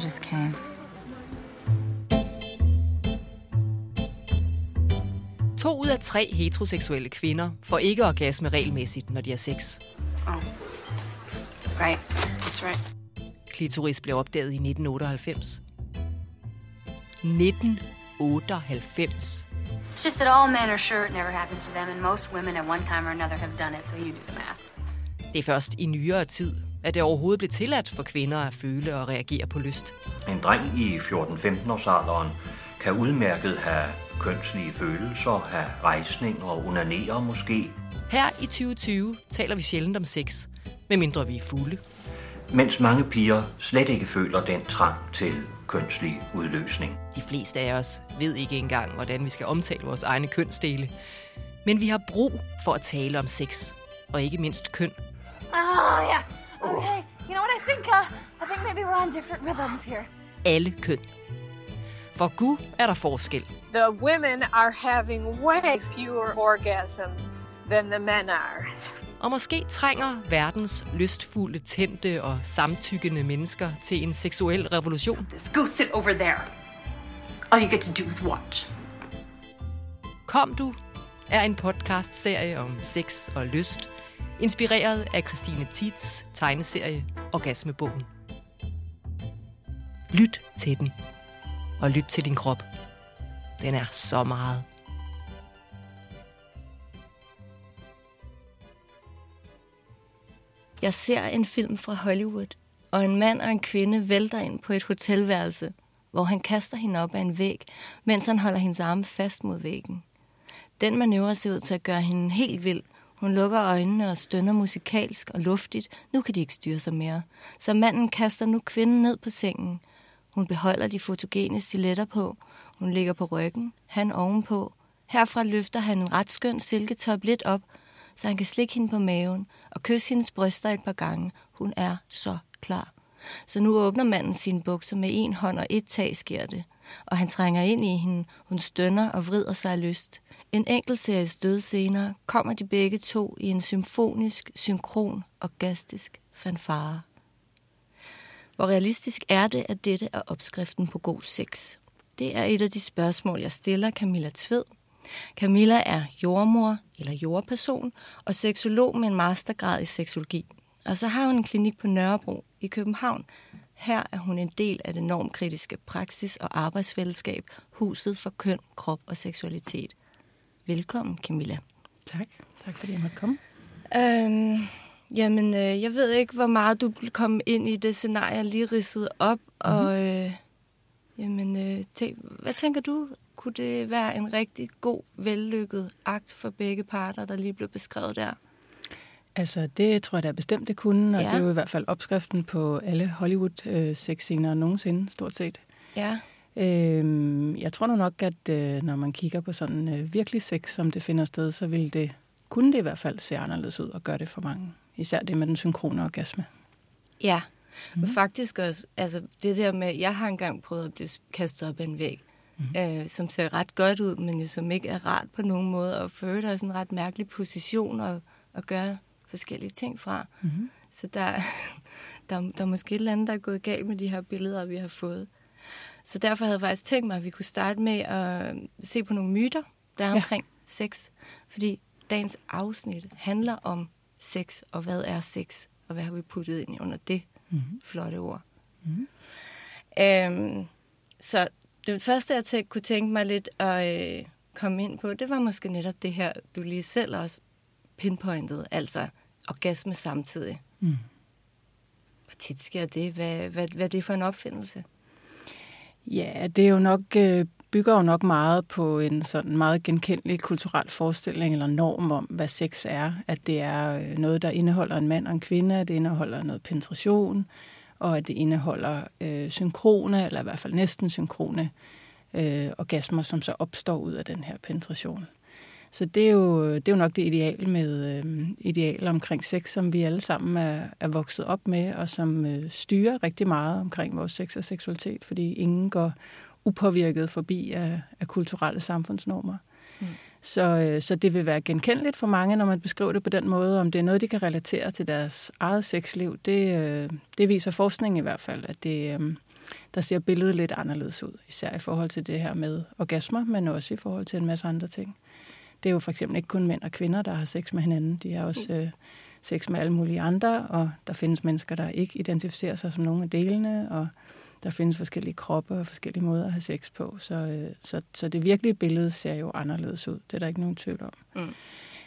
I just came. To ud af tre heteroseksuelle kvinder får ikke orgasme regelmæssigt, når de har sex. Oh. Right. That's right. Klitoris blev opdaget i 1998. 1998. It's just that all men are sure it never happened to them, and most women at one time or another have done it, so you do the math. Det er først i nyere tid, at det overhovedet blev tilladt for kvinder at føle og reagere på lyst. En dreng i 14-15 års alderen kan udmærket have kønslige følelser, have rejsning og unanere måske, Her i 2020 taler vi sjældent om sex, medmindre vi er fulde. mens mange piger slet ikke føler den trang til kønslig udløsning. De fleste af os ved ikke engang, hvordan vi skal omtale vores egne kønsdele. Men vi har brug for at tale om sex, og ikke mindst køn. Oh, yeah. Okay. You know what I think? Uh, I think maybe we're on different rhythms here. Alle køn. For Gud er der forskel. The women are having way fewer orgasms than the men are. Og måske trænger verdens lystfulde, tændte og samtykkende mennesker til en seksuel revolution. Go sit over there. All you get to do is watch. Kom du er en podcastserie om sex og lyst, inspireret af Christine Tits tegneserie Orgasmebogen. Lyt til den, og lyt til din krop. Den er så meget. Jeg ser en film fra Hollywood, og en mand og en kvinde vælter ind på et hotelværelse, hvor han kaster hende op ad en væg, mens han holder hendes arme fast mod væggen. Den manøvre ser ud til at gøre hende helt vild. Hun lukker øjnene og stønner musikalsk og luftigt. Nu kan de ikke styre sig mere. Så manden kaster nu kvinden ned på sengen. Hun beholder de fotogene stiletter på. Hun ligger på ryggen, han ovenpå. Herfra løfter han en ret skøn silketop lidt op, så han kan slikke hende på maven og kysse hendes bryster et par gange. Hun er så klar. Så nu åbner manden sine bukser med en hånd, og et tag sker det. Og han trænger ind i hende. Hun stønner og vrider sig af lyst. En enkelt serie stød senere kommer de begge to i en symfonisk, synkron og gastisk fanfare. Hvor realistisk er det, at dette er opskriften på god sex? Det er et af de spørgsmål, jeg stiller Camilla Tved. Camilla er jordmor eller jordperson og seksolog med en mastergrad i seksologi. Og så har hun en klinik på Nørrebro i København. Her er hun en del af det normkritiske praksis- og arbejdsfællesskab Huset for Køn, Krop og Seksualitet. Velkommen, Camilla. Tak. Tak fordi jeg måtte komme. Øhm, jamen, øh, jeg ved ikke, hvor meget du vil komme ind i det scenarie, jeg lige ridsede op. Mm-hmm. Og øh, jamen, øh, tænk, hvad tænker du? Kunne det være en rigtig god, vellykket akt for begge parter, der lige blev beskrevet der? Altså, det tror jeg da bestemt, det kunne, og Ja. det er jo i hvert fald opskriften på alle Hollywood-sexscener nogensinde, stort set. Ja. Øhm, jeg tror nu nok, at øh, når man kigger på sådan øh, virkelig sex, som det finder sted, så vil det, kunne det i hvert fald se anderledes ud og gøre det for mange. Især det med den synkrone orgasme. Ja, mm. faktisk også, altså det der med, jeg har engang prøvet at blive kastet op ad en væg, mm. øh, som ser ret godt ud, men jo som ikke er rart på nogen måde, og for øvrigt er sådan en ret mærkelig position at, at gøre forskellige ting fra. Mm. Så der, der, der er måske et eller andet, der er gået galt med de her billeder, vi har fået. Så derfor havde jeg faktisk tænkt mig, at vi kunne starte med at se på nogle myter, der er Ja. omkring sex. Fordi dagens afsnit handler om sex, og hvad er sex, og hvad har vi puttet ind under det mm-hmm. flotte ord. Mm-hmm. Øhm, så det første, jeg tænkte, kunne tænke mig lidt at øh, komme ind på, det var måske netop det her, du lige selv også pinpointede, altså orgasme samtidig. Mm. Hvor tit sker det? Hvad, hvad, hvad er det for en opfindelse? Ja, det er jo nok, øh, bygger jo nok meget på en sådan meget genkendelig kulturel forestilling eller norm om, hvad sex er. At det er øh, noget, der indeholder en mand og en kvinde, at det indeholder noget penetration, og at det indeholder øh, synkrone, eller i hvert fald næsten synkrone øh, orgasmer, som så opstår ud af den her penetration. Så det er jo, det er jo nok det ideal med øh, ideal omkring sex, som vi alle sammen er, er vokset op med, og som øh, styrer rigtig meget omkring vores sex og seksualitet, fordi ingen går upåvirket forbi af, af kulturelle samfundsnormer. Mm. Så, øh, så det vil være genkendeligt for mange, når man beskriver det på den måde, om det er noget, de kan relatere til deres eget sexliv. Det, øh, det viser forskning i hvert fald, at det, øh, der ser billedet lidt anderledes ud, især i forhold til det her med orgasmer, men også i forhold til en masse andre ting. Det er jo for eksempel ikke kun mænd og kvinder, der har sex med hinanden. De har også øh, sex med alle mulige andre, og der findes mennesker, der ikke identificerer sig som nogle af delene, og der findes forskellige kroppe og forskellige måder at have sex på. Så, øh, så, så det virkelige billede ser jo anderledes ud. Det er der ikke nogen tvivl om. Mm.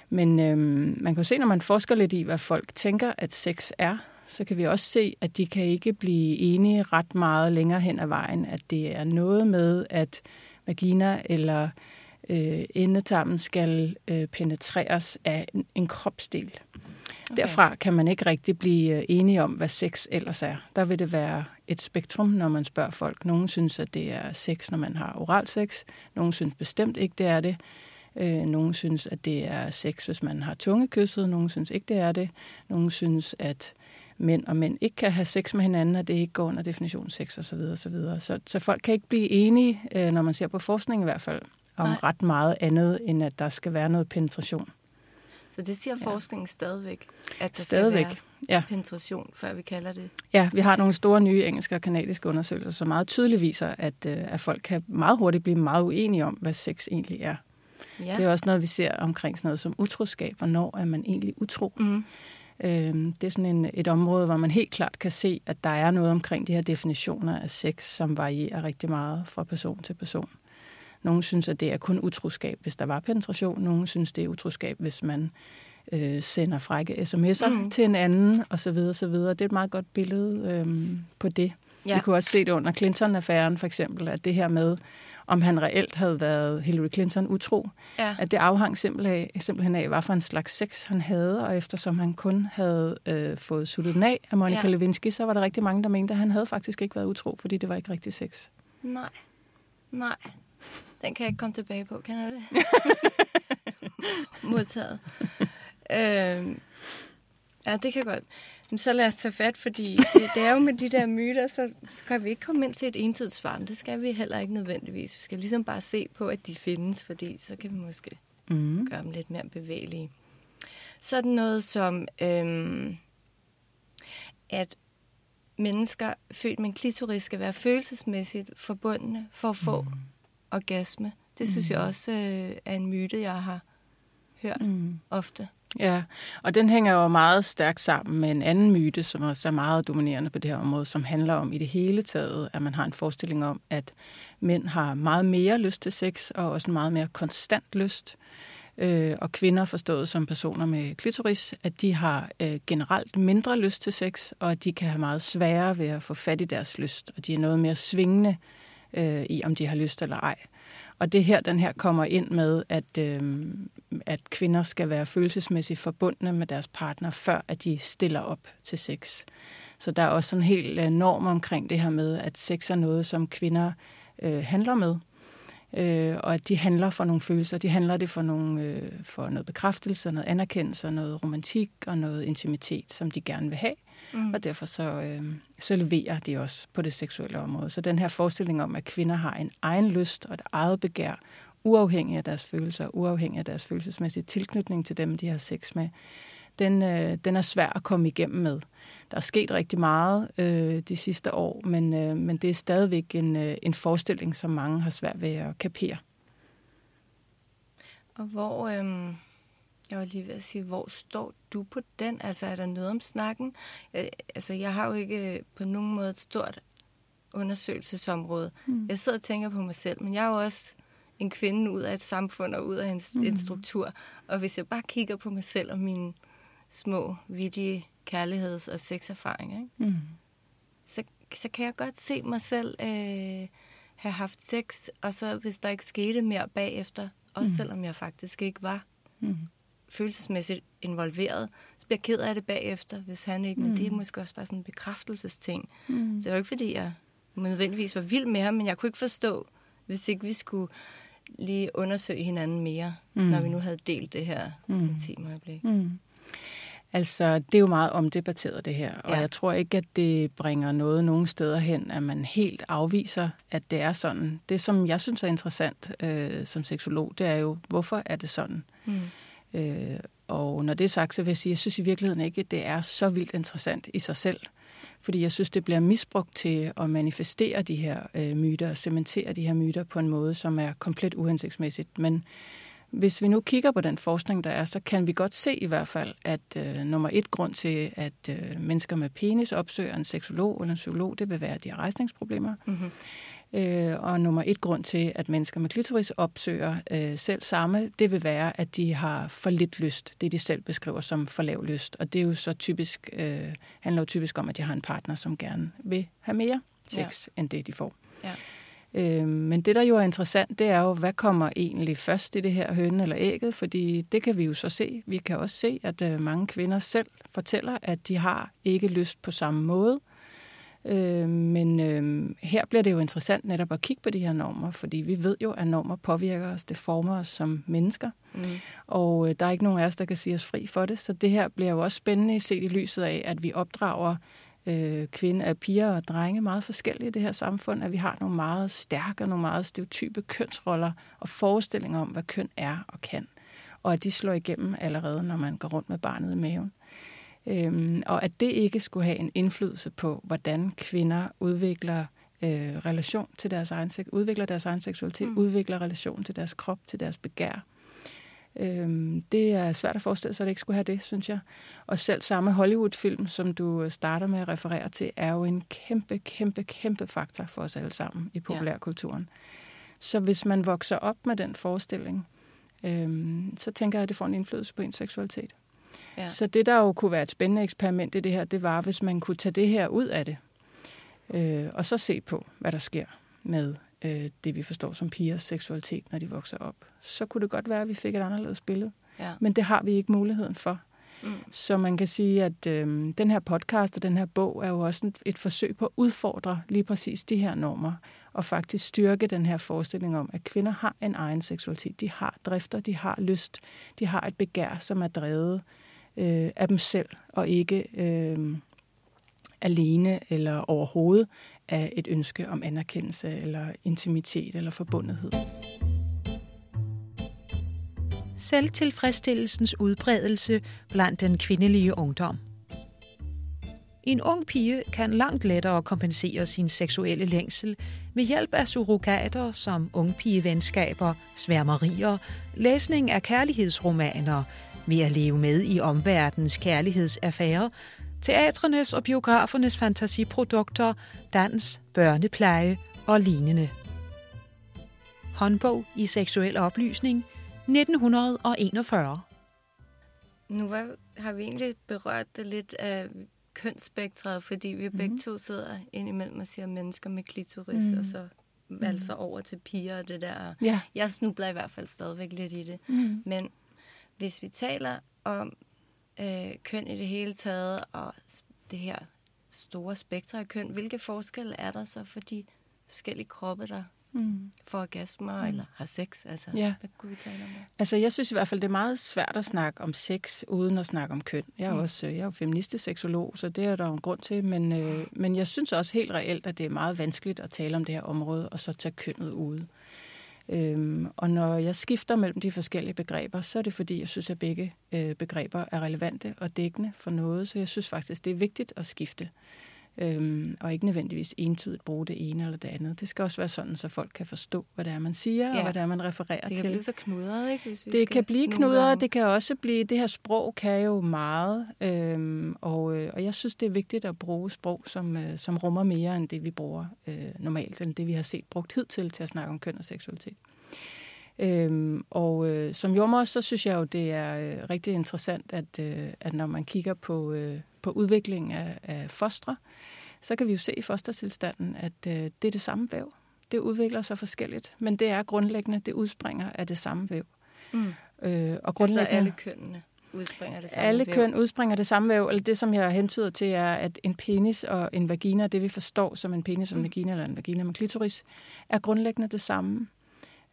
Men øhm, man kan se, når man forsker lidt i, hvad folk tænker, at sex er, så kan vi også se, at de kan ikke blive enige ret meget længere hen ad vejen, at det er noget med, at vagina eller øh, endetarmen skal øh, penetreres af en, en kropsdel. Okay. Derfra kan man ikke rigtig blive øh, enige om, hvad sex ellers er. Der vil det være et spektrum, når man spørger folk. Nogle synes, at det er sex, når man har oral sex. Nogle synes bestemt ikke, det er det. Øh, nogle synes, at det er sex, hvis man har tungekysset. Nogle synes ikke, det er det. Nogle synes, at mænd og mænd ikke kan have sex med hinanden, og det ikke går under definition sex osv. Så, så, så, så folk kan ikke blive enige, øh, når man ser på forskning i hvert fald, om Nej. ret meget andet, end at der skal være noget penetration. Så det siger ja. forskningen stadigvæk, at der stadigvæk. skal være ja. penetration, før vi kalder det? Ja, vi har nogle store nye engelske og kanadiske undersøgelser, som meget tydeligt viser, at, øh, at folk kan meget hurtigt blive meget uenige om, hvad sex egentlig er. Ja. Det er også noget, vi ser omkring sådan noget som utroskab. Hvornår er man egentlig utro? Mm. Øhm, det er sådan en, et område, hvor man helt klart kan se, at der er noget omkring de her definitioner af sex, som varierer rigtig meget fra person til person. Nogle synes, at det er kun utroskab, hvis der var penetration. Nogle synes, det er utroskab, hvis man øh, sender frække sms'er mm. til en anden, osv. videre. Det er et meget godt billede øh, på det. Ja. Vi kunne også se det under Clinton-affæren, for eksempel, at det her med, om han reelt havde været Hillary Clinton utro. Ja. At det afhang simpelthen af, simpelthen af, hvad for en slags sex han havde, og eftersom han kun havde øh, fået suttet den af af Monica ja. Lewinsky, så var der rigtig mange, der mente, at han havde faktisk ikke været utro, fordi det var ikke rigtig sex. Nej. Nej. Den kan jeg ikke komme tilbage på, kan du det? Modtaget. øhm, ja, det kan godt. Men så lad os tage fat, fordi det, det er jo med de der myter, så skal vi ikke komme ind til et entydigt svar, men det skal vi heller ikke nødvendigvis. Vi skal ligesom bare se på, at de findes, fordi så kan vi måske mm. gøre dem lidt mere bevægelige. Sådan noget som, øhm, at mennesker født med en klitoris skal være følelsesmæssigt forbundne for at få mm. Orgasme. Det synes mm. jeg også øh, er en myte, jeg har hørt mm. ofte. Ja, og den hænger jo meget stærkt sammen med en anden myte, som også er meget dominerende på det her område, som handler om i det hele taget, at man har en forestilling om, at mænd har meget mere lyst til sex, og også en meget mere konstant lyst. Øh, og kvinder forstået som personer med klitoris, at de har øh, generelt mindre lyst til sex, og at de kan have meget sværere ved at få fat i deres lyst, og de er noget mere svingende øh, i, om de har lyst eller ej. Og det her, den her kommer ind med, at, øh, at kvinder skal være følelsesmæssigt forbundne med deres partner, før at de stiller op til sex. Så der er også sådan en helt øh, norm omkring det her med, at sex er noget, som kvinder øh, handler med. Øh, og at de handler for nogle følelser. De handler det for, nogle, øh, for noget bekræftelse, noget anerkendelse, noget romantik og noget intimitet, som de gerne vil have. Mm. Og derfor så, øh, så leverer de også på det seksuelle område. Så den her forestilling om, at kvinder har en egen lyst og et eget begær, uafhængig af deres følelser, uafhængig af deres følelsesmæssige tilknytning til dem, de har sex med, den, øh, den er svær at komme igennem med. Der er sket rigtig meget øh, de sidste år, men, øh, men det er stadigvæk en, øh, en forestilling, som mange har svært ved at kapere. Og hvor, øh, jeg var lige ved at sige, hvor står du på den? Altså, er der noget om snakken? Jeg, altså, jeg har jo ikke på nogen måde et stort undersøgelsesområde. Mm. Jeg sidder og tænker på mig selv, men jeg er jo også en kvinde ud af et samfund og ud af en, mm. en struktur. Og hvis jeg bare kigger på mig selv og mine små, vidige kærligheds- og sexerfaringer, ikke? Mm. Så, så kan jeg godt se mig selv øh, have haft sex, og så hvis der ikke skete mere bagefter, også mm. selvom jeg faktisk ikke var. Mm følelsesmæssigt involveret, så bliver jeg ked af det bagefter, hvis han ikke. Mm. Men det er mm. måske også bare sådan en bekræftelsesting. Mm. Så det var ikke, fordi jeg nødvendigvis var vild med ham, men jeg kunne ikke forstå, hvis ikke vi skulle lige undersøge hinanden mere, mm. når vi nu havde delt det her mm. intime øjeblik. Mm. Altså, det er jo meget omdebatteret, det her. Og ja. jeg tror ikke, at det bringer noget nogen steder hen, at man helt afviser, at det er sådan. Det, som jeg synes er interessant øh, som seksolog, det er jo, hvorfor er det sådan? Mm. Øh, og når det er sagt, så vil jeg sige, at jeg synes i virkeligheden ikke, at det er så vildt interessant i sig selv. Fordi jeg synes, det bliver misbrugt til at manifestere de her øh, myter og cementere de her myter på en måde, som er komplet uhensigtsmæssigt. Men hvis vi nu kigger på den forskning, der er, så kan vi godt se i hvert fald, at øh, nummer et grund til, at øh, mennesker med penis opsøger en seksolog eller en psykolog, det vil være, at de har rejsningsproblemer. Mm-hmm. Øh, og nummer et grund til, at mennesker med klitoris opsøger øh, selv samme, det vil være, at de har for lidt lyst. Det de selv beskriver som for lav lyst. Og det er jo så typisk, øh, handler jo typisk om, at de har en partner, som gerne vil have mere sex, ja. end det de får. Ja. Øh, men det, der jo er interessant, det er jo, hvad kommer egentlig først i det her høne eller ægget? Fordi det kan vi jo så se. Vi kan også se, at øh, mange kvinder selv fortæller, at de har ikke lyst på samme måde. Øh, men øh, her bliver det jo interessant netop at kigge på de her normer, fordi vi ved jo, at normer påvirker os, det former os som mennesker. Mm. Og øh, der er ikke nogen af os, der kan sige os fri for det, så det her bliver jo også spændende set i lyset af, at vi opdrager øh, kvinder, af piger og drenge meget forskellige i det her samfund, at vi har nogle meget stærke og nogle meget stereotype kønsroller og forestillinger om, hvad køn er og kan. Og at de slår igennem allerede, når man går rundt med barnet i maven. Øhm, og at det ikke skulle have en indflydelse på, hvordan kvinder udvikler øh, relation til deres egen, udvikler deres egen seksualitet, mm. udvikler relation til deres krop, til deres begær. Øhm, det er svært at forestille sig, at det ikke skulle have det, synes jeg. Og selv samme Hollywood-film, som du starter med at referere til, er jo en kæmpe, kæmpe, kæmpe faktor for os alle sammen i populærkulturen. Ja. Så hvis man vokser op med den forestilling, øhm, så tænker jeg, at det får en indflydelse på ens seksualitet. Ja. Så det, der jo kunne være et spændende eksperiment i det her, det var, hvis man kunne tage det her ud af det, øh, og så se på, hvad der sker med øh, det, vi forstår som pigers seksualitet, når de vokser op. Så kunne det godt være, at vi fik et anderledes billede. Ja. Men det har vi ikke muligheden for. Mm. Så man kan sige, at øh, den her podcast og den her bog er jo også et, et forsøg på at udfordre lige præcis de her normer, og faktisk styrke den her forestilling om, at kvinder har en egen seksualitet. De har drifter, de har lyst, de har et begær, som er drevet øh, af dem selv, og ikke øh, alene eller overhovedet af et ønske om anerkendelse eller intimitet eller forbundethed. Selvtilfredsstillelsens udbredelse blandt den kvindelige ungdom. En ung pige kan langt lettere kompensere sin seksuelle længsel ved hjælp af surrogater som ungpigevenskaber, sværmerier, læsning af kærlighedsromaner, ved at leve med i omverdens kærlighedsaffærer, teatrenes og biografernes fantasiprodukter, dans, børnepleje og lignende. Håndbog i seksuel oplysning 1941 Nu var, har vi egentlig berørt det lidt af kønsspektret, fordi vi mm. begge to sidder indimellem og siger mennesker med klitoris, mm. og så mm. altså over til piger og det der. Ja. Jeg snubler i hvert fald stadigvæk lidt i det. Mm. Men hvis vi taler om øh, køn i det hele taget, og det her store spektre af køn, hvilke forskelle er der så for de forskellige kroppe, der mm. får orgasmer mm. eller har sex? Altså, ja. hvad kunne vi tale om det? Altså, jeg synes i hvert fald, det er meget svært at snakke om sex, uden at snakke om køn. Jeg er mm. også jeg er jo feministisk seksolog, så det er der jo en grund til, men, øh, men jeg synes også helt reelt, at det er meget vanskeligt at tale om det her område, og så tage kønnet ude. Øhm, og når jeg skifter mellem de forskellige begreber, så er det fordi, jeg synes, at begge øh, begreber er relevante og dækkende for noget. Så jeg synes faktisk, det er vigtigt at skifte. Øhm, og ikke nødvendigvis entydigt bruge det ene eller det andet. Det skal også være sådan, så folk kan forstå, hvad det er, man siger, ja. og hvad det er, man refererer til. Det kan til. blive så knudret, ikke? Hvis vi det kan blive knudret, det kan også blive... Det her sprog kan jo meget, øhm, og, øh, og jeg synes, det er vigtigt at bruge sprog, som, øh, som rummer mere end det, vi bruger øh, normalt, end det, vi har set brugt hidtil til at snakke om køn og seksualitet. Øhm, og øh, som jordmor, så synes jeg jo, det er øh, rigtig interessant, at, øh, at når man kigger på, øh, på udviklingen af, af fostre, så kan vi jo se i fostertilstanden, at øh, det er det samme væv. Det udvikler sig forskelligt, men det er grundlæggende, det udspringer af det samme væv. Mm. Øh, og grundlæggende, altså alle kønnene udspringer det samme Alle væv. køn udspringer det samme væv, eller det, som jeg hentyder til, er, at en penis og en vagina, det vi forstår som en penis og en mm. vagina, eller en vagina med klitoris, er grundlæggende det samme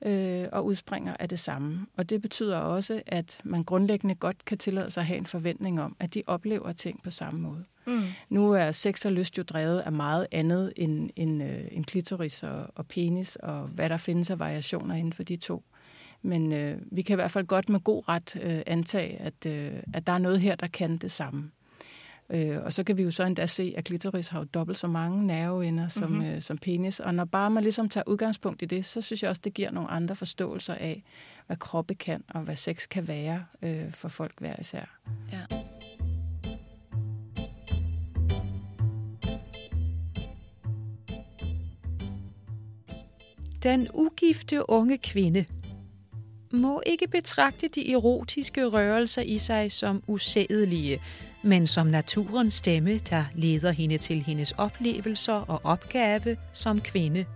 øh, og udspringer af det samme. Og det betyder også, at man grundlæggende godt kan tillade sig at have en forventning om, at de oplever ting på samme måde. Mm. Nu er sex og lyst jo drevet af meget andet end, end, øh, end klitoris og, og penis, og hvad der findes af variationer inden for de to. Men øh, vi kan i hvert fald godt med god ret øh, antage, at, øh, at der er noget her, der kan det samme. Øh, og så kan vi jo så endda se, at klitoris har jo dobbelt så mange nerveender som, Mhm. mm-hmm. øh, som penis. Og når bare man ligesom tager udgangspunkt i det, så synes jeg også, det giver nogle andre forståelser af, hvad kroppe kan, og hvad sex kan være øh, for folk hver især. Ja. Den ugifte unge kvinde må ikke betragte de erotiske rørelser i sig som usædelige, men som naturens stemme, der leder hende til hendes oplevelser og opgave som kvinde.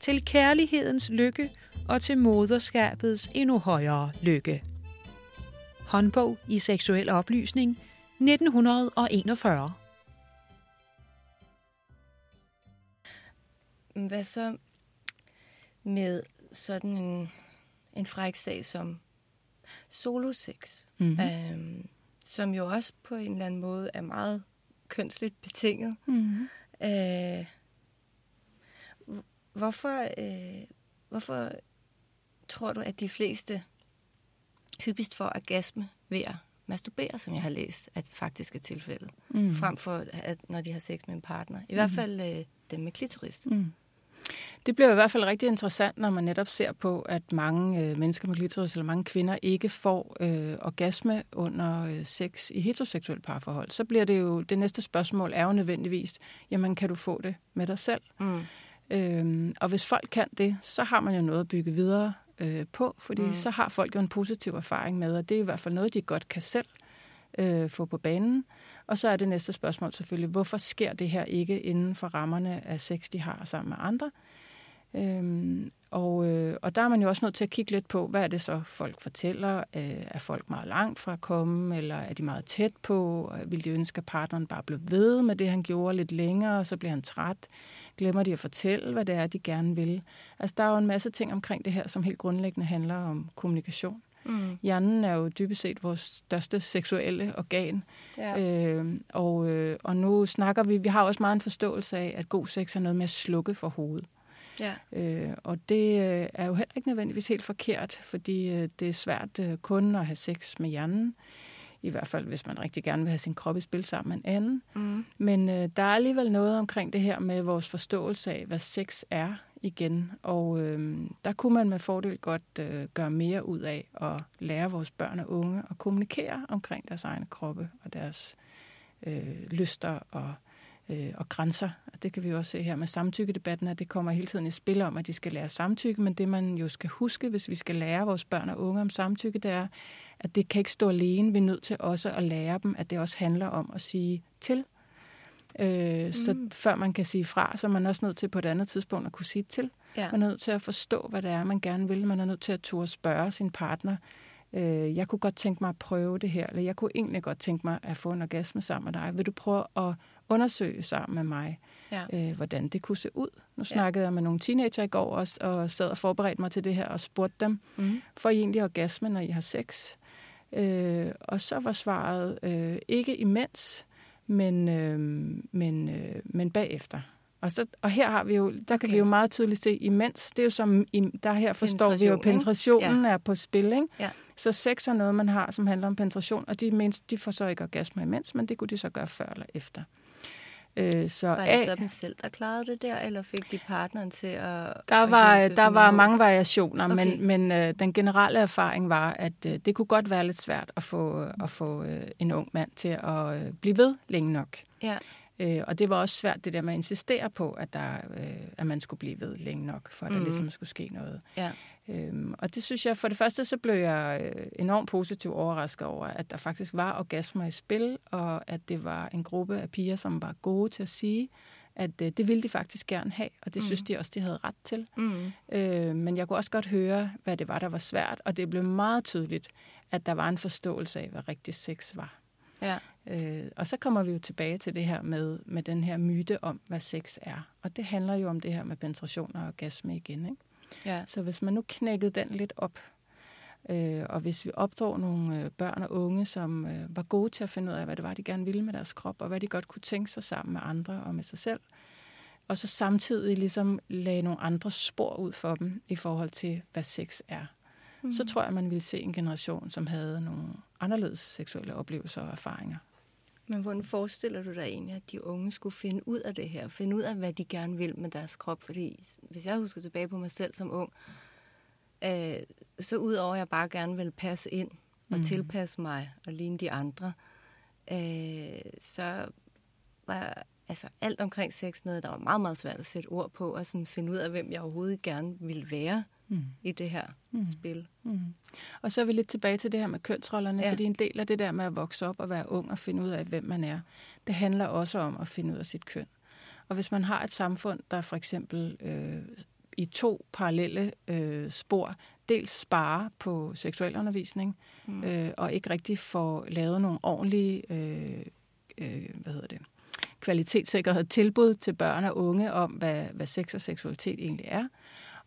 Til kærlighedens lykke og til moderskabets endnu højere lykke. Håndbog i seksuel oplysning 1941. Hvad så med sådan en, en fræk sag som solosex, Mhm. øhm, som jo også på en eller anden måde er meget kønsligt betinget. Mm-hmm. Øh, hvorfor, øh, hvorfor tror du, at de fleste hyppigst får orgasme ved at masturbere, som jeg har læst, at faktisk er tilfældet, Mm. frem for at, når de har sex med en partner? I hvert fald øh, dem med klitoris. Mm. Det bliver i hvert fald rigtig interessant, når man netop ser på, at mange øh, mennesker med klitoris, eller mange kvinder, ikke får øh, orgasme under øh, sex i heteroseksuelle parforhold. Så bliver det jo, det næste spørgsmål er jo nødvendigvis, jamen kan du få det med dig selv? Mm. Øhm, og hvis folk kan det, så har man jo noget at bygge videre øh, på, fordi mm. så har folk jo en positiv erfaring med, og det er i hvert fald noget, de godt kan selv øh, få på banen. Og så er det næste spørgsmål selvfølgelig, hvorfor sker det her ikke inden for rammerne af sex, de har sammen med andre? Øhm, og, øh, og der er man jo også nødt til at kigge lidt på, hvad er det så, folk fortæller? Øh, er folk meget langt fra at komme, eller er de meget tæt på? Vil de ønske, at partneren bare blev ved med det, han gjorde lidt længere, og så bliver han træt? Glemmer de at fortælle, hvad det er, de gerne vil? Altså, der er jo en masse ting omkring det her, som helt grundlæggende handler om kommunikation. Mm. Hjernen er jo dybest set vores største seksuelle organ. Ja. Øh, og, øh, og nu snakker vi, vi har også meget en forståelse af, at god sex er noget med at slukke for hovedet. Ja. Øh, og det øh, er jo heller ikke nødvendigvis helt forkert, fordi øh, det er svært øh, kun at have sex med hjernen. I hvert fald, hvis man rigtig gerne vil have sin krop i spil sammen med en anden. Mm. Men øh, der er alligevel noget omkring det her med vores forståelse af, hvad sex er igen. Og øh, der kunne man med fordel godt øh, gøre mere ud af at lære vores børn og unge at kommunikere omkring deres egne kroppe og deres øh, lyster og, øh, og grænser. Og det kan vi jo også se her med samtykkedebatten, at det kommer hele tiden i spil om, at de skal lære samtykke. Men det man jo skal huske, hvis vi skal lære vores børn og unge om samtykke, det er, at det kan ikke stå alene. Vi er nødt til også at lære dem, at det også handler om at sige til. Øh, mm. Så før man kan sige fra, så er man også nødt til på et andet tidspunkt at kunne sige til. Ja. Man er nødt til at forstå, hvad det er, man gerne vil. Man er nødt til at turde spørge sin partner. Øh, jeg kunne godt tænke mig at prøve det her, eller jeg kunne egentlig godt tænke mig at få en orgasme sammen med dig. Vil du prøve at undersøge sammen med mig, Ja. øh, hvordan det kunne se ud? Nu snakkede jeg med nogle teenager i går også, og sad og forberedte mig til det her og spurgte dem, Mm. får I egentlig orgasme, når I har sex? Øh, og så var svaret øh, ikke imens, men, øh, men, øh, men bagefter. Og, så, og her har vi jo, der kan Okay. vi jo meget tydeligt se imens. Det er jo som, der her forstår vi jo, at penetrationen ja. er på spil. Ikke? Ja. Så sex er noget, man har, som handler om penetration, og de, mens, de får så ikke orgasme imens, men det kunne de så gøre før eller efter. Øh, så Var det A- så dem selv, der klarede det der, eller fik de partneren til at... der var, der var mange variationer, Okay. men, men øh, den generelle erfaring var, at øh, det kunne godt være lidt svært at få, at få øh, en ung mand til at øh, blive ved længe nok. Ja. Øh, og det var også svært det der med at insistere på, at, der, øh, at man skulle blive ved længe nok, for at mm. der ligesom skulle ske noget. Ja. Øhm, og det synes jeg, for det første så blev jeg øh, enormt positivt overrasket over, at der faktisk var orgasmer i spil, og at det var en gruppe af piger, som var gode til at sige, at øh, det ville de faktisk gerne have, og det mm. synes de også, de havde ret til. Mm. Øh, men jeg kunne også godt høre, hvad det var, der var svært, og det blev meget tydeligt, at der var en forståelse af, hvad rigtig sex var. Ja. Øh, og så kommer vi jo tilbage til det her med, med den her myte om, hvad sex er. Og det handler jo om det her med penetration og orgasme igen. Ikke? Ja. Så hvis man nu knækkede den lidt op, øh, og hvis vi opdrog nogle øh, børn og unge, som øh, var gode til at finde ud af, hvad det var, de gerne ville med deres krop, og hvad de godt kunne tænke sig sammen med andre og med sig selv, og så samtidig ligesom lagde nogle andre spor ud for dem i forhold til, hvad sex er. Mm. Så tror jeg, man ville se en generation, som havde nogle anderledes seksuelle oplevelser og erfaringer. Men hvordan forestiller du dig egentlig, at de unge skulle finde ud af det her? Finde ud af, hvad de gerne vil med deres krop? Fordi hvis jeg husker tilbage på mig selv som ung, øh, så udover at jeg bare gerne vil passe ind og mm. tilpasse mig og ligne de andre, øh, så var altså alt omkring sex noget, der var meget, meget svært at sætte ord på og sådan finde ud af, hvem jeg overhovedet gerne ville være mm. i det her mm. spil. Mm. Og så er vi lidt tilbage til det her med kønsrollerne, ja. fordi en del af det der med at vokse op og være ung og finde ud af, hvem man er, det handler også om at finde ud af sit køn. Og hvis man har et samfund, der for eksempel øh, i to parallelle øh, spor, dels sparer på seksualundervisning, mm. øh, og ikke rigtig får lavet nogle ordentlige øh, øh, hvad hedder det, kvalitetssikkerhed tilbud til børn og unge om, hvad, hvad sex og seksualitet egentlig er,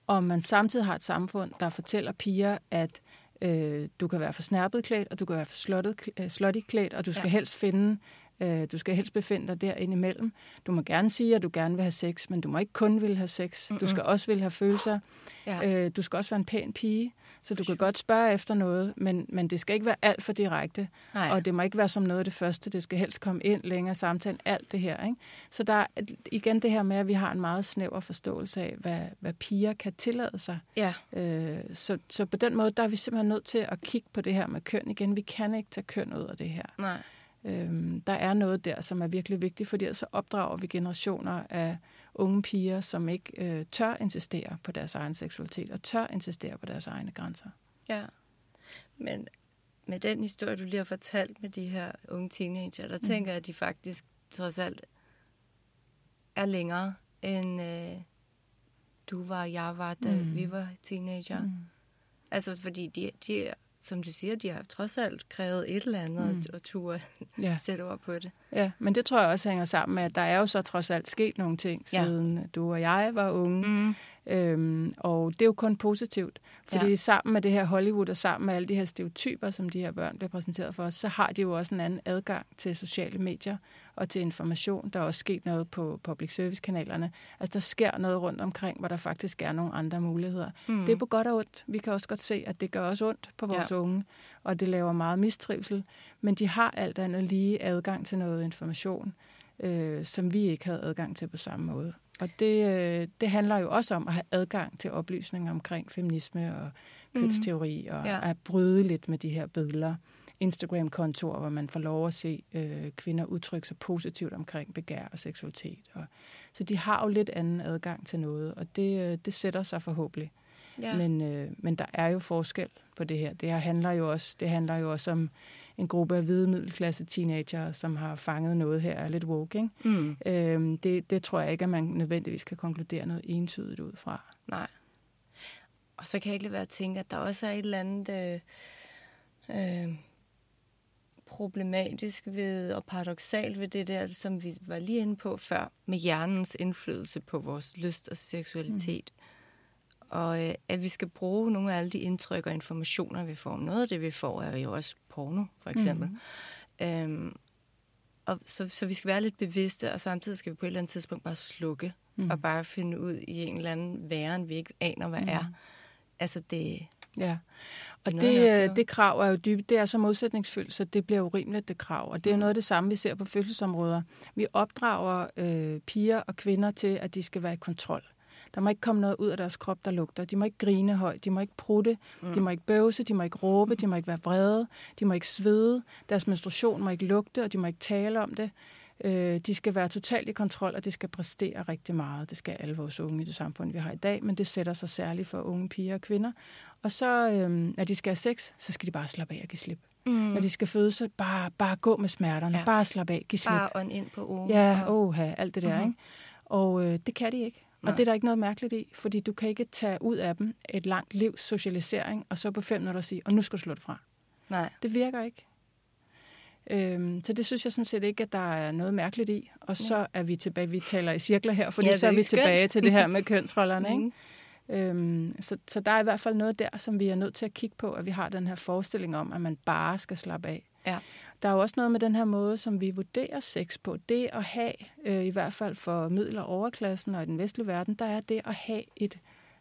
og man samtidig har et samfund, der fortæller piger, at øh, du kan være for snærpet klædt, og du kan være for slottet, øh, klædt, og du skal ja. helst finde Øh, du skal helst befinde dig derinde imellem. Du må gerne sige, at du gerne vil have sex, men du må ikke kun vil have sex. Mm-hmm. Du skal også vil have følelser. Ja. Øh, du skal også være en pæn pige, så du kan godt spørge efter noget, men, men det skal ikke være alt for direkte. Nej. Og det må ikke være som noget af det første. Det skal helst komme ind længere samtalen, alt det her. Ikke? Så der er igen det her med, at vi har en meget snæver forståelse af, hvad, hvad piger kan tillade sig. Ja. Øh, så, så på den måde, der er vi simpelthen nødt til at kigge på det her med køn igen. Vi kan ikke tage køn ud af det her. Nej. Øhm, der er noget der, som er virkelig vigtigt, fordi så opdrager vi generationer af unge piger, som ikke øh, tør insistere på deres egen seksualitet og tør insistere på deres egne grænser. Ja, men med den historie, du lige har fortalt med de her unge teenager, der mm. tænker jeg, at de faktisk trods alt er længere, end øh, du var jeg var, da mm. vi var teenager. Mm. Altså, fordi de, de som du siger, de har trods alt krævet et eller andet mm. og turde ja. sætte ord på det. Ja, men det tror jeg også hænger sammen med, at der er jo så trods alt sket nogle ting, siden ja. du og jeg var unge. Mm. Øhm, og det er jo kun positivt, fordi ja. sammen med det her Hollywood og sammen med alle de her stereotyper, som de her børn bliver præsenteret for så har de jo også en anden adgang til sociale medier og til information. Der er også sket noget på public service kanalerne. Altså der sker noget rundt omkring, hvor der faktisk er nogle andre muligheder. Mm. Det er på godt og ondt. Vi kan også godt se, at det gør også ondt på vores ja. unge, og det laver meget mistrivsel. Men de har alt andet lige adgang til noget information, øh, som vi ikke havde adgang til på samme måde. Og det, øh, det handler jo også om at have adgang til oplysninger omkring feminisme og kønsteori, mm. og ja. at bryde lidt med de her billeder. Instagram-kontorer, hvor man får lov at se øh, kvinder udtrykke sig positivt omkring begær og seksualitet. Og, så de har jo lidt anden adgang til noget, og det, øh, det sætter sig forhåbentlig. Ja. Men, øh, men der er jo forskel på det her. Det her handler jo også, det handler jo også om en gruppe af hvide middelklasse teenager, som har fanget noget her er lidt woke. Ikke? Mm. Øhm, det, det tror jeg ikke, at man nødvendigvis kan konkludere noget entydigt ud fra. Nej. Og så kan jeg ikke lade være at tænke, at der også er et eller andet øh, øh, problematisk ved og paradoxalt ved det der, som vi var lige inde på før, med hjernens indflydelse på vores lyst og seksualitet. Mm. Og øh, at vi skal bruge nogle af alle de indtryk og informationer, vi får. Noget af det, vi får, er jo også porno, for eksempel. Mm. Øhm, og så, så vi skal være lidt bevidste, og samtidig skal vi på et eller andet tidspunkt bare slukke, mm. og bare finde ud i en eller anden væren, vi ikke aner, hvad mm. er. Altså det... Ja, og det, det, øh, det krav er jo dybt, det er så modsætningsfyldt, så det bliver urimeligt, det krav. Og det er mm. noget af det samme, vi ser på fødselsområder. Vi opdrager øh, piger og kvinder til, at de skal være i kontrol. Der må ikke komme noget ud af deres krop, der lugter. De må ikke grine højt, de må ikke prutte, mm. de må ikke bøvse, de må ikke råbe, de må ikke være vrede, de må ikke svede, deres menstruation må ikke lugte, og de må ikke tale om det. Øh, de skal være totalt i kontrol, og de skal præstere rigtig meget. Det skal alle vores unge i det samfund, vi har i dag, men det sætter sig særligt for unge piger og kvinder. Og så, øh, når de skal have sex, så skal de bare slappe af og give slip. Mm. Når de skal føde, så bare, bare gå med smerterne. Ja. Bare slappe af, give slip. Bare ånd ind på ugen. Ja, oha, alt det der, mm-hmm. ikke? Og øh, det kan de ikke. Nej. Og det er der ikke noget mærkeligt i, fordi du kan ikke tage ud af dem et langt livs socialisering, og så på fem minutter sige, og nu skal du slå det fra. Nej. Det virker ikke. Øhm, så det synes jeg sådan set ikke, at der er noget mærkeligt i. Og så er vi tilbage, vi taler i cirkler her, fordi ja, så er vi skønt. tilbage til det her med kønsrollerne. Ikke? Mm. Øhm, så, så der er i hvert fald noget der, som vi er nødt til at kigge på, at vi har den her forestilling om, at man bare skal slappe af. Ja. Der er jo også noget med den her måde, som vi vurderer sex på. Det at have, øh, i hvert fald for middel- og overklassen og i den vestlige verden, der er det at have et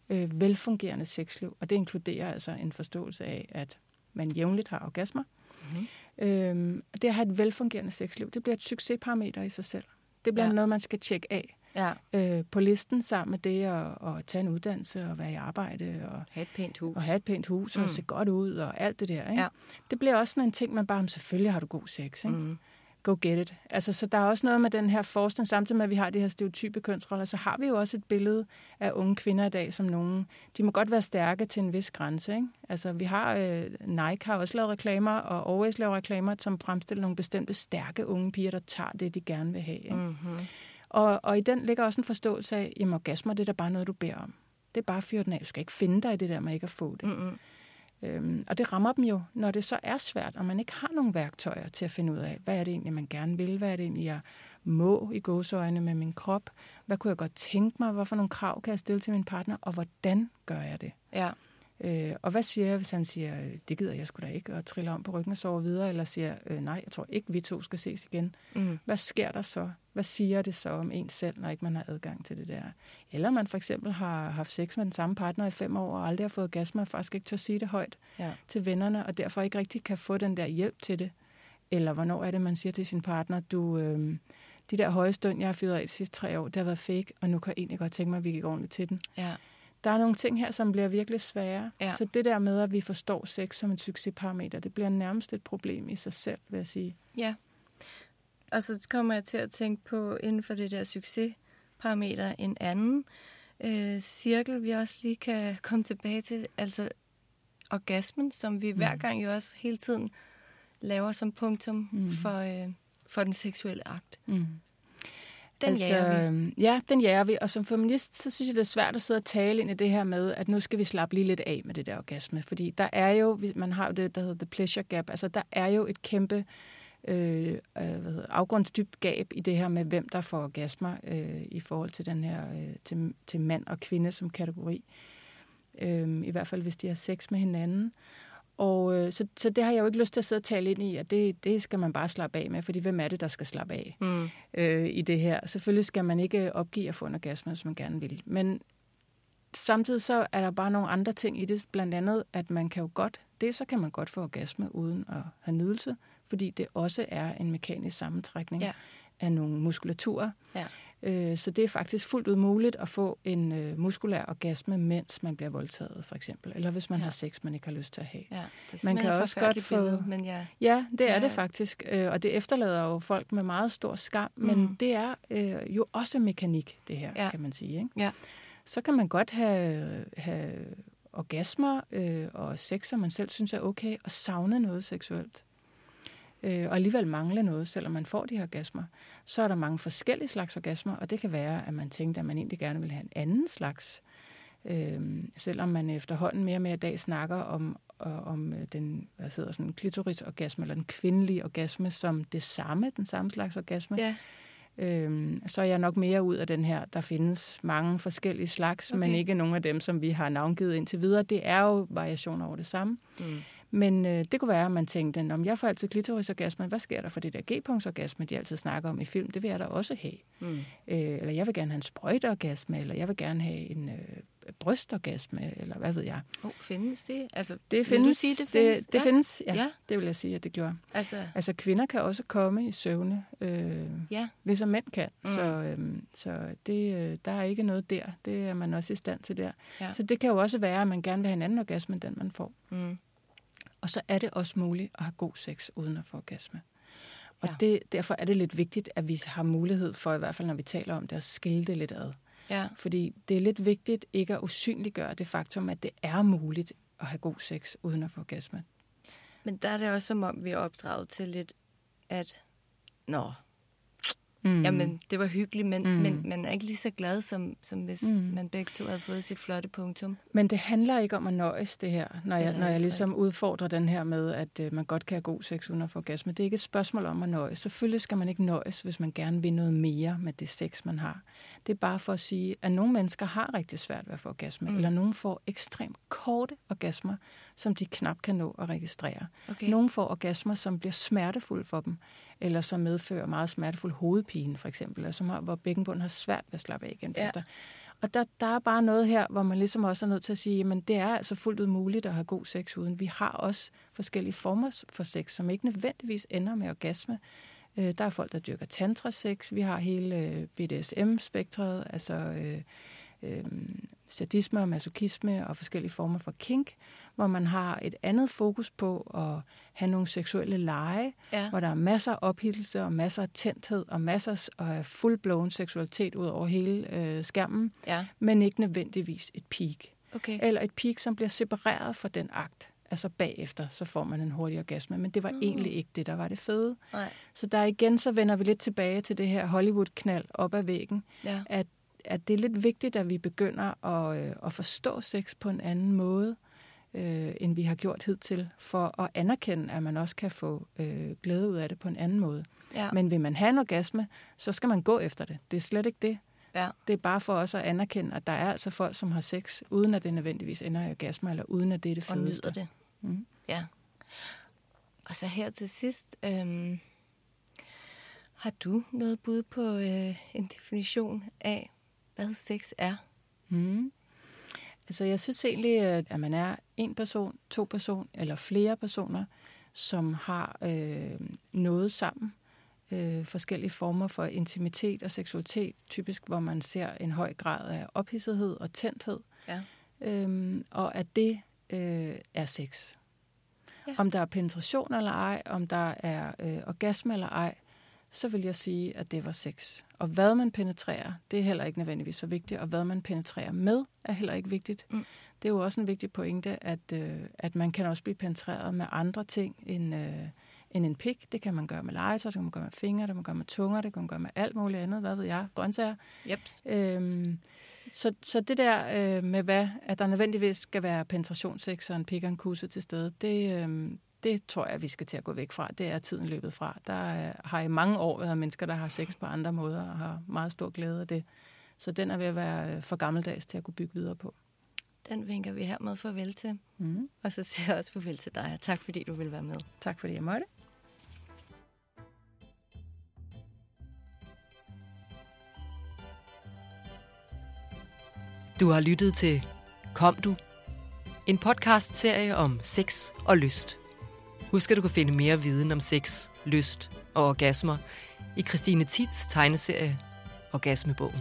øh, velfungerende sexliv. Og det inkluderer altså en forståelse af, at man jævnligt har orgasmer. Mm-hmm. Øhm, det at have et velfungerende sexliv, det bliver et succesparameter i sig selv. Det bliver Ja. noget, man skal tjekke af Ja. øh, på listen sammen med det at, at tage en uddannelse og være i arbejde og, Ha' et pænt hus. og have et pænt hus og Mm. se godt ud og alt det der. Ikke? Ja. Det bliver også sådan en ting, man bare, "Men selvfølgelig har du god sex. Ikke? Mm. Go get it. Altså, så der er også noget med den her forskning, samtidig med, at vi har de her stereotype kønsroller, så har vi jo også et billede af unge kvinder i dag, som nogen, de må godt være stærke til en vis grænse. Ikke? Altså, vi har, øh, Nike har også lavet reklamer, og Always laver reklamer, som fremstiller nogle bestemte stærke unge piger, der tager det, de gerne vil have. Ikke? Mm-hmm. Og, og i den ligger også en forståelse af, at orgasmer, det er da bare noget, du beder om. Det er bare fyret den af. Du skal ikke finde dig i det der med ikke at få det. Mm-hmm. Øhm, og det rammer dem jo, når det så er svært, og man ikke har nogen værktøjer til at finde ud af, hvad er det egentlig, man gerne vil, hvad er det egentlig, jeg må i gåseøjne med min krop, hvad kunne jeg godt tænke mig, hvad for nogle krav kan jeg stille til min partner, og hvordan gør jeg det? Ja. Øh, og hvad siger jeg, hvis han siger, det gider jeg sgu da ikke, og triller om på ryggen og sover videre, eller siger, øh, nej, jeg tror ikke, vi to skal ses igen. Mm. Hvad sker der så? Hvad siger det så om en selv, når ikke man har adgang til det der? Eller man for eksempel har haft sex med den samme partner i fem år, og aldrig har fået orgasme, og faktisk ikke tør sige det højt Ja. til vennerne, og derfor ikke rigtig kan få den der hjælp til det. Eller hvornår er det, man siger til sin partner, du, øh, de der høje stund, jeg har fyret af de sidste tre år, det har været fake, og nu kan jeg egentlig godt tænke mig, at vi gik ordentligt til den. Ja. Der er nogle ting her, som bliver virkelig svære. Ja. Så det der med, at vi forstår sex som et succesparameter, det bliver nærmest et problem i sig selv, vil jeg sige. Ja. Og så kommer jeg til at tænke på, inden for det der succesparameter, en anden øh, cirkel, vi også lige kan komme tilbage til. Altså orgasmen, som vi hver gang jo også hele tiden laver som punktum Mm. for, øh, for den seksuelle akt. Mm. Den altså, jager vi. øhm, Ja, den jager vi. Og som feminist, så synes jeg, det er svært at sidde og tale ind i det her med, at nu skal vi slappe lige lidt af med det der orgasme. Fordi der er jo, man har jo det, der hedder the pleasure gap. Altså, der er jo et kæmpe øh, øh, afgrundsdybt gab i det her med, hvem der får orgasmer øh, i forhold til den her, øh, til, til mand og kvinde som kategori. Øh, I hvert fald, hvis de har sex med hinanden. Og øh, så, så det har jeg jo ikke lyst til at sidde og tale ind i, at det, det skal man bare slappe af med, fordi hvem er det, der skal slappe af Mm. øh, i det her? Selvfølgelig skal man ikke opgive at få en orgasme, hvis man gerne vil. Men samtidig så er der bare nogle andre ting i det, blandt andet, at man kan jo godt, det så kan man godt få orgasme uden at have nydelse, fordi det også er en mekanisk sammentrækning Ja. af nogle muskulaturer. Ja. Øh, så det er faktisk fuldt ud muligt at få en øh, muskulær orgasme, mens man bliver voldtaget, for eksempel. Eller hvis man Ja. har sex, man ikke har lyst til at have. Ja, det er Man kan også godt få- billede, men ja. Ja, det er Ja. det faktisk. Øh, Og det efterlader jo folk med meget stor skam. Men Mm. det er øh, jo også mekanik, det her, Ja. kan man sige. Ikke? Ja. Så kan man godt have, have orgasmer øh, og sex, som man selv synes er okay, og savne noget seksuelt. Øh, og alligevel mangle noget, selvom man får de her orgasmer. Så er der mange forskellige slags orgasmer, og det kan være, at man tænkte, at man egentlig gerne vil have en anden slags. Øh, selvom man efterhånden mere og mere i dag snakker om, og, om øh, den hvad hedder sådan, klitorisorgasme, eller den kvindelige orgasme, som det samme, den samme slags orgasme. Ja. Øhm, så er jeg nok mere ud af den her. Der findes mange forskellige slags, okay. men ikke nogen af dem, som vi har navngivet indtil videre. Det er jo variationer over det samme. Mm. Men øh, det kunne være, at man tænkte, om jeg får altid klitorisorgasme, hvad sker der for det der G-punktsorgasme, de altid snakker om i film? Det vil jeg da også have. Mm. Øh, eller jeg vil gerne have en sprøjteorgasme, eller jeg vil gerne have en øh, brystorgasme, eller hvad ved jeg. Oh, findes det? Altså, Det findes. du sige, det findes? Det, det ja. findes, ja, Ja. Det vil jeg sige, at det gjorde. Altså, Altså kvinder kan også komme i søvne, øh, ja. ligesom mænd kan. Mm. Så, øhm, så det, øh, der er ikke noget der. Det er man også i stand til der. Ja. Så det kan jo også være, at man gerne vil have en anden orgasme, end den man får. Mm. Og så er det også muligt at have god sex uden at få orgasme. Og Ja. det, derfor er det lidt vigtigt, at vi har mulighed for, i hvert fald når vi taler om det, at skille det lidt ad. Ja. Fordi det er lidt vigtigt ikke at usynliggøre det faktum, at det er muligt at have god sex uden at få orgasme. Men der er det også som om, vi er opdraget til lidt, at nå, Mm. jamen, det var hyggeligt, men, Mm. men man er ikke lige så glad, som, som hvis Mm. man begge to havde fået sit flotte punktum. Men det handler ikke om at nøjes, det her, når jeg, når jeg altså ligesom udfordrer den her med, at øh, man godt kan have god sex uden at få orgasme. Det er ikke et spørgsmål om at nøjes. Selvfølgelig skal man ikke nøjes, hvis man gerne vil noget mere med det sex, man har. Det er bare for at sige, at nogle mennesker har rigtig svært ved at få orgasme, mm. eller nogle får ekstremt korte orgasmer, som de knap kan nå at registrere. Okay. Nogle får orgasmer, som bliver smertefulde for dem, eller som medfører meget smertefuld hovedpine, for eksempel, eller som har, hvor bækkenbunden har svært ved at slappe af igen Ja. efter. Og der, der er bare noget her, hvor man ligesom også er nødt til at sige, at det er altså fuldt ud muligt at have god sex uden. Vi har også forskellige former for sex, som ikke nødvendigvis ender med orgasme. Øh, der er folk, der dyrker tantra-sex. Vi har hele øh, BDSM-spektret, altså øh, øh, sadisme og masochisme og forskellige former for kink, hvor man har et andet fokus på at have nogle seksuelle lege, ja. hvor der er masser af ophittelse og masser af tændthed og masser af full-blown seksualitet ud over hele øh, skærmen, ja. men ikke nødvendigvis et peak. Okay. Eller et peak, som bliver separeret fra den akt. Altså bagefter, så får man en hurtig orgasme. Men det var mm. egentlig ikke det, der var det fede. Nej. Så der igen, så vender vi lidt tilbage til det her Hollywood-knald op ad væggen. Ja. At, at det er lidt vigtigt, at vi begynder at, øh, at forstå sex på en anden måde øh, end vi har gjort hidtil, for at anerkende, at man også kan få øh, glæde ud af det på en anden måde. Ja. Men vil man have en orgasme, så skal man gå efter det. Det er slet ikke det. Ja. Det er bare for os at anerkende, at der er altså folk, som har sex, uden at det nødvendigvis ender i orgasme, eller uden at det er det fedeste. Og nyder det. Mm. Ja. Og så her til sidst, øhm, har du noget bud på øh, en definition af, hvad sex er? Mm. Altså, jeg synes egentlig, at man er en person, to person eller flere personer, som har øh, noget sammen. Øh, forskellige former for intimitet og seksualitet, typisk hvor man ser en høj grad af ophidsethed og tændthed. Ja. Øhm, og at det øh, er sex. Ja. Om der er penetration eller ej, om der er øh, orgasme eller ej, så vil jeg sige, at det var sex. Og hvad man penetrerer, det er heller ikke nødvendigvis så vigtigt, og hvad man penetrerer med, er heller ikke vigtigt. Mm. Det er jo også en vigtig pointe, at, øh, at man kan også blive penetreret med andre ting end, øh, end en pik. Det kan man gøre med legetøj, det kan man gøre med fingre, det kan man gøre med tunger, det kan man gøre med alt muligt andet, hvad ved jeg, grøntsager. Yep. Øhm, så, så det der øh, med, hvad, at der nødvendigvis skal være penetrationssex og en pik og en kusse til stede, det, øh, det tror jeg, vi skal til at gå væk fra. Det er tiden løbet fra. Der har i mange år været mennesker, der har sex på andre måder og har meget stor glæde af det. Så den er ved at være for gammeldags til at kunne bygge videre på. Den vinker vi her med farvel til. Mm. Og så siger jeg også farvel til dig. Tak fordi du vil være med. Tak fordi jeg måtte. Du har lyttet til Kom du? En podcast-serie om sex og lyst. Husk, at du kan finde mere viden om sex, lyst og orgasmer i Christine Tits tegneserie Orgasmebogen.